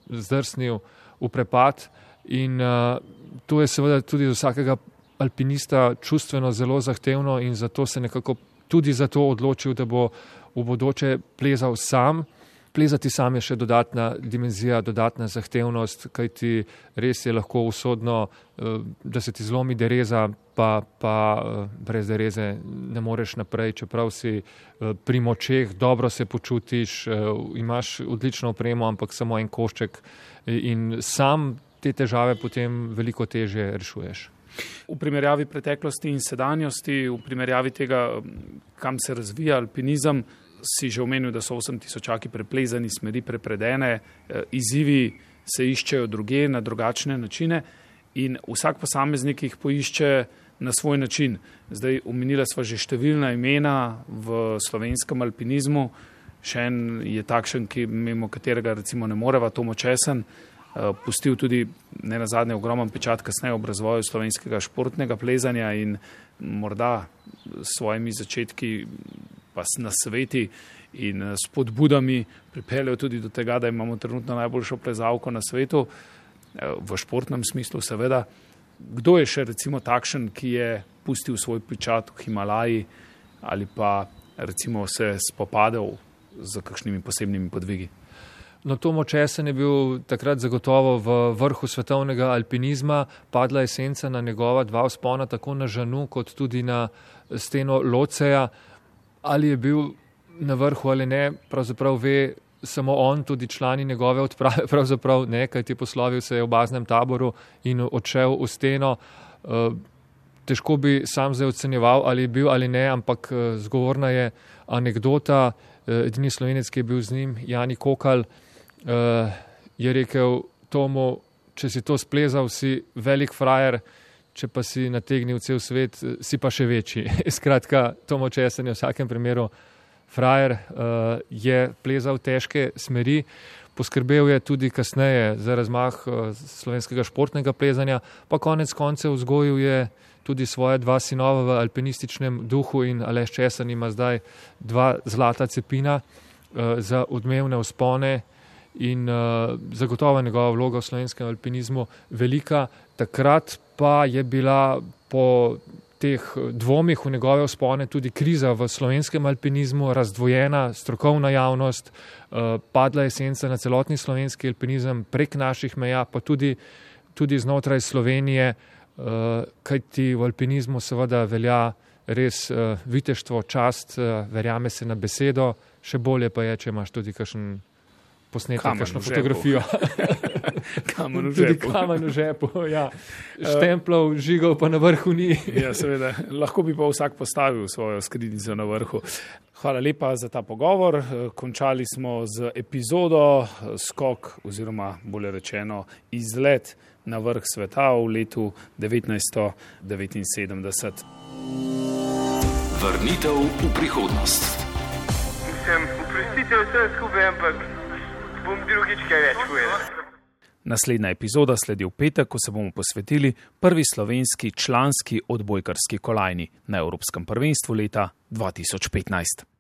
zdrsnil v prepad. In to je seveda tudi za vsakega alpinista čustveno zelo zahtevno in zato se nekako tudi zato odločil, da bo v bodoče plezal sam. Plezati sam je še dodatna dimenzija, dodatna zahtevnost, kajti res je lahko usodno, eh, da se ti zlomi dereza, pa, pa eh, brez dereze ne moreš naprej, čeprav si eh, pri močeh, dobro se počutiš, imaš odlično opremo, ampak samo en košček in sam te težave potem veliko teže rešuješ. V primerjavi preteklosti in sedanjosti, v primerjavi tega, kam se razvija alpinizem, si že omenil, da so 8000-aki preplezani, smeri prepredene, eh, izzivi se iščejo druge, na drugačne načine in vsak posameznik jih poišče na svoj način. Zdaj, omenila sva že številna imena v slovenskem alpinizmu, še en je takšen, ki mimo katerega recimo ne moreva Tomo Česen, pustil tudi ne na zadnje ogromen pečat kasneje ob razvoju slovenskega športnega plezanja in morda s svojimi začetki pa s nasveti in eh, spodbudami pripeljejo tudi do tega, da imamo trenutno najboljšo plezalko na svetu, eh, v športnem smislu seveda. Kdo je še recimo takšen, ki je pustil svoj pečat v Himalaji ali pa recimo se spopadel z kakšnimi posebnimi podvigi? No, Tomo Česen je bil takrat zagotovo v vrhu svetovnega alpinizma, padla je senca na njegova dva vzpona, tako na Žanu kot tudi na steno Loceja ali je bil na vrhu ali ne, pravzaprav ve samo on, tudi člani njegove odprave, pravzaprav ne, kaj ti poslovil se je v baznem taboru in odšel v steno. Eh, težko bi sam zdaj ocenjeval, ali je bil ali ne, ampak eh, zgovorna je anekdota. Eh, edini slovenec, ki je bil z njim, Jani Kokal, je rekel Tomu, če si to splezal, si velik frajer, če pa si nategnil cel svet, si pa še večji. Skratka, Tomo Česen je v vsakem primeru frajer, uh, je plezal težke smeri, poskrbel je tudi kasneje za razmah uh, slovenskega športnega plezanja, pa konec koncev vzgojil je tudi svoje dva sinova v alpinističnem duhu in Aleš Česen ima zdaj dva zlata cepina uh, za odmevne vzpone in uh, zagotovo je njegova vloga v slovenskem alpinizmu velika. Takrat pa je bila po teh dvomih v njegove vzpone tudi kriza v slovenskem alpinizmu, razdvojena strokovna javnost, uh, padla je senca na celotni slovenski alpinizem prek naših meja, pa tudi, tudi znotraj Slovenije, uh, kajti v alpinizmu seveda velja res uh, viteštvo, čast, uh, verjame se na besedo, še bolje pa je, če imaš tudi kakšen posneti Kamen kakšno fotografijo. Kamen v žepu. kamen v žepu, ja. Štemplov, žigov pa na vrhu ni. Ja, seveda. Lahko bi pa vsak postavil svojo skrinjico na vrhu. Hvala lepa za ta pogovor. Eh, Končali smo z epizodo eh, Skok oziroma bolje rečeno izlet na vrh sveta v letu 1979. Vrnitev v prihodnost. Mislim, oprostite vse skupaj, ampak bom drugič kaj več povedal. Naslednja epizoda sledi v petek, ko se bomo posvetili prvi slovenski članski odbojkarski kolajni na Evropskem prvenstvu leta 2015.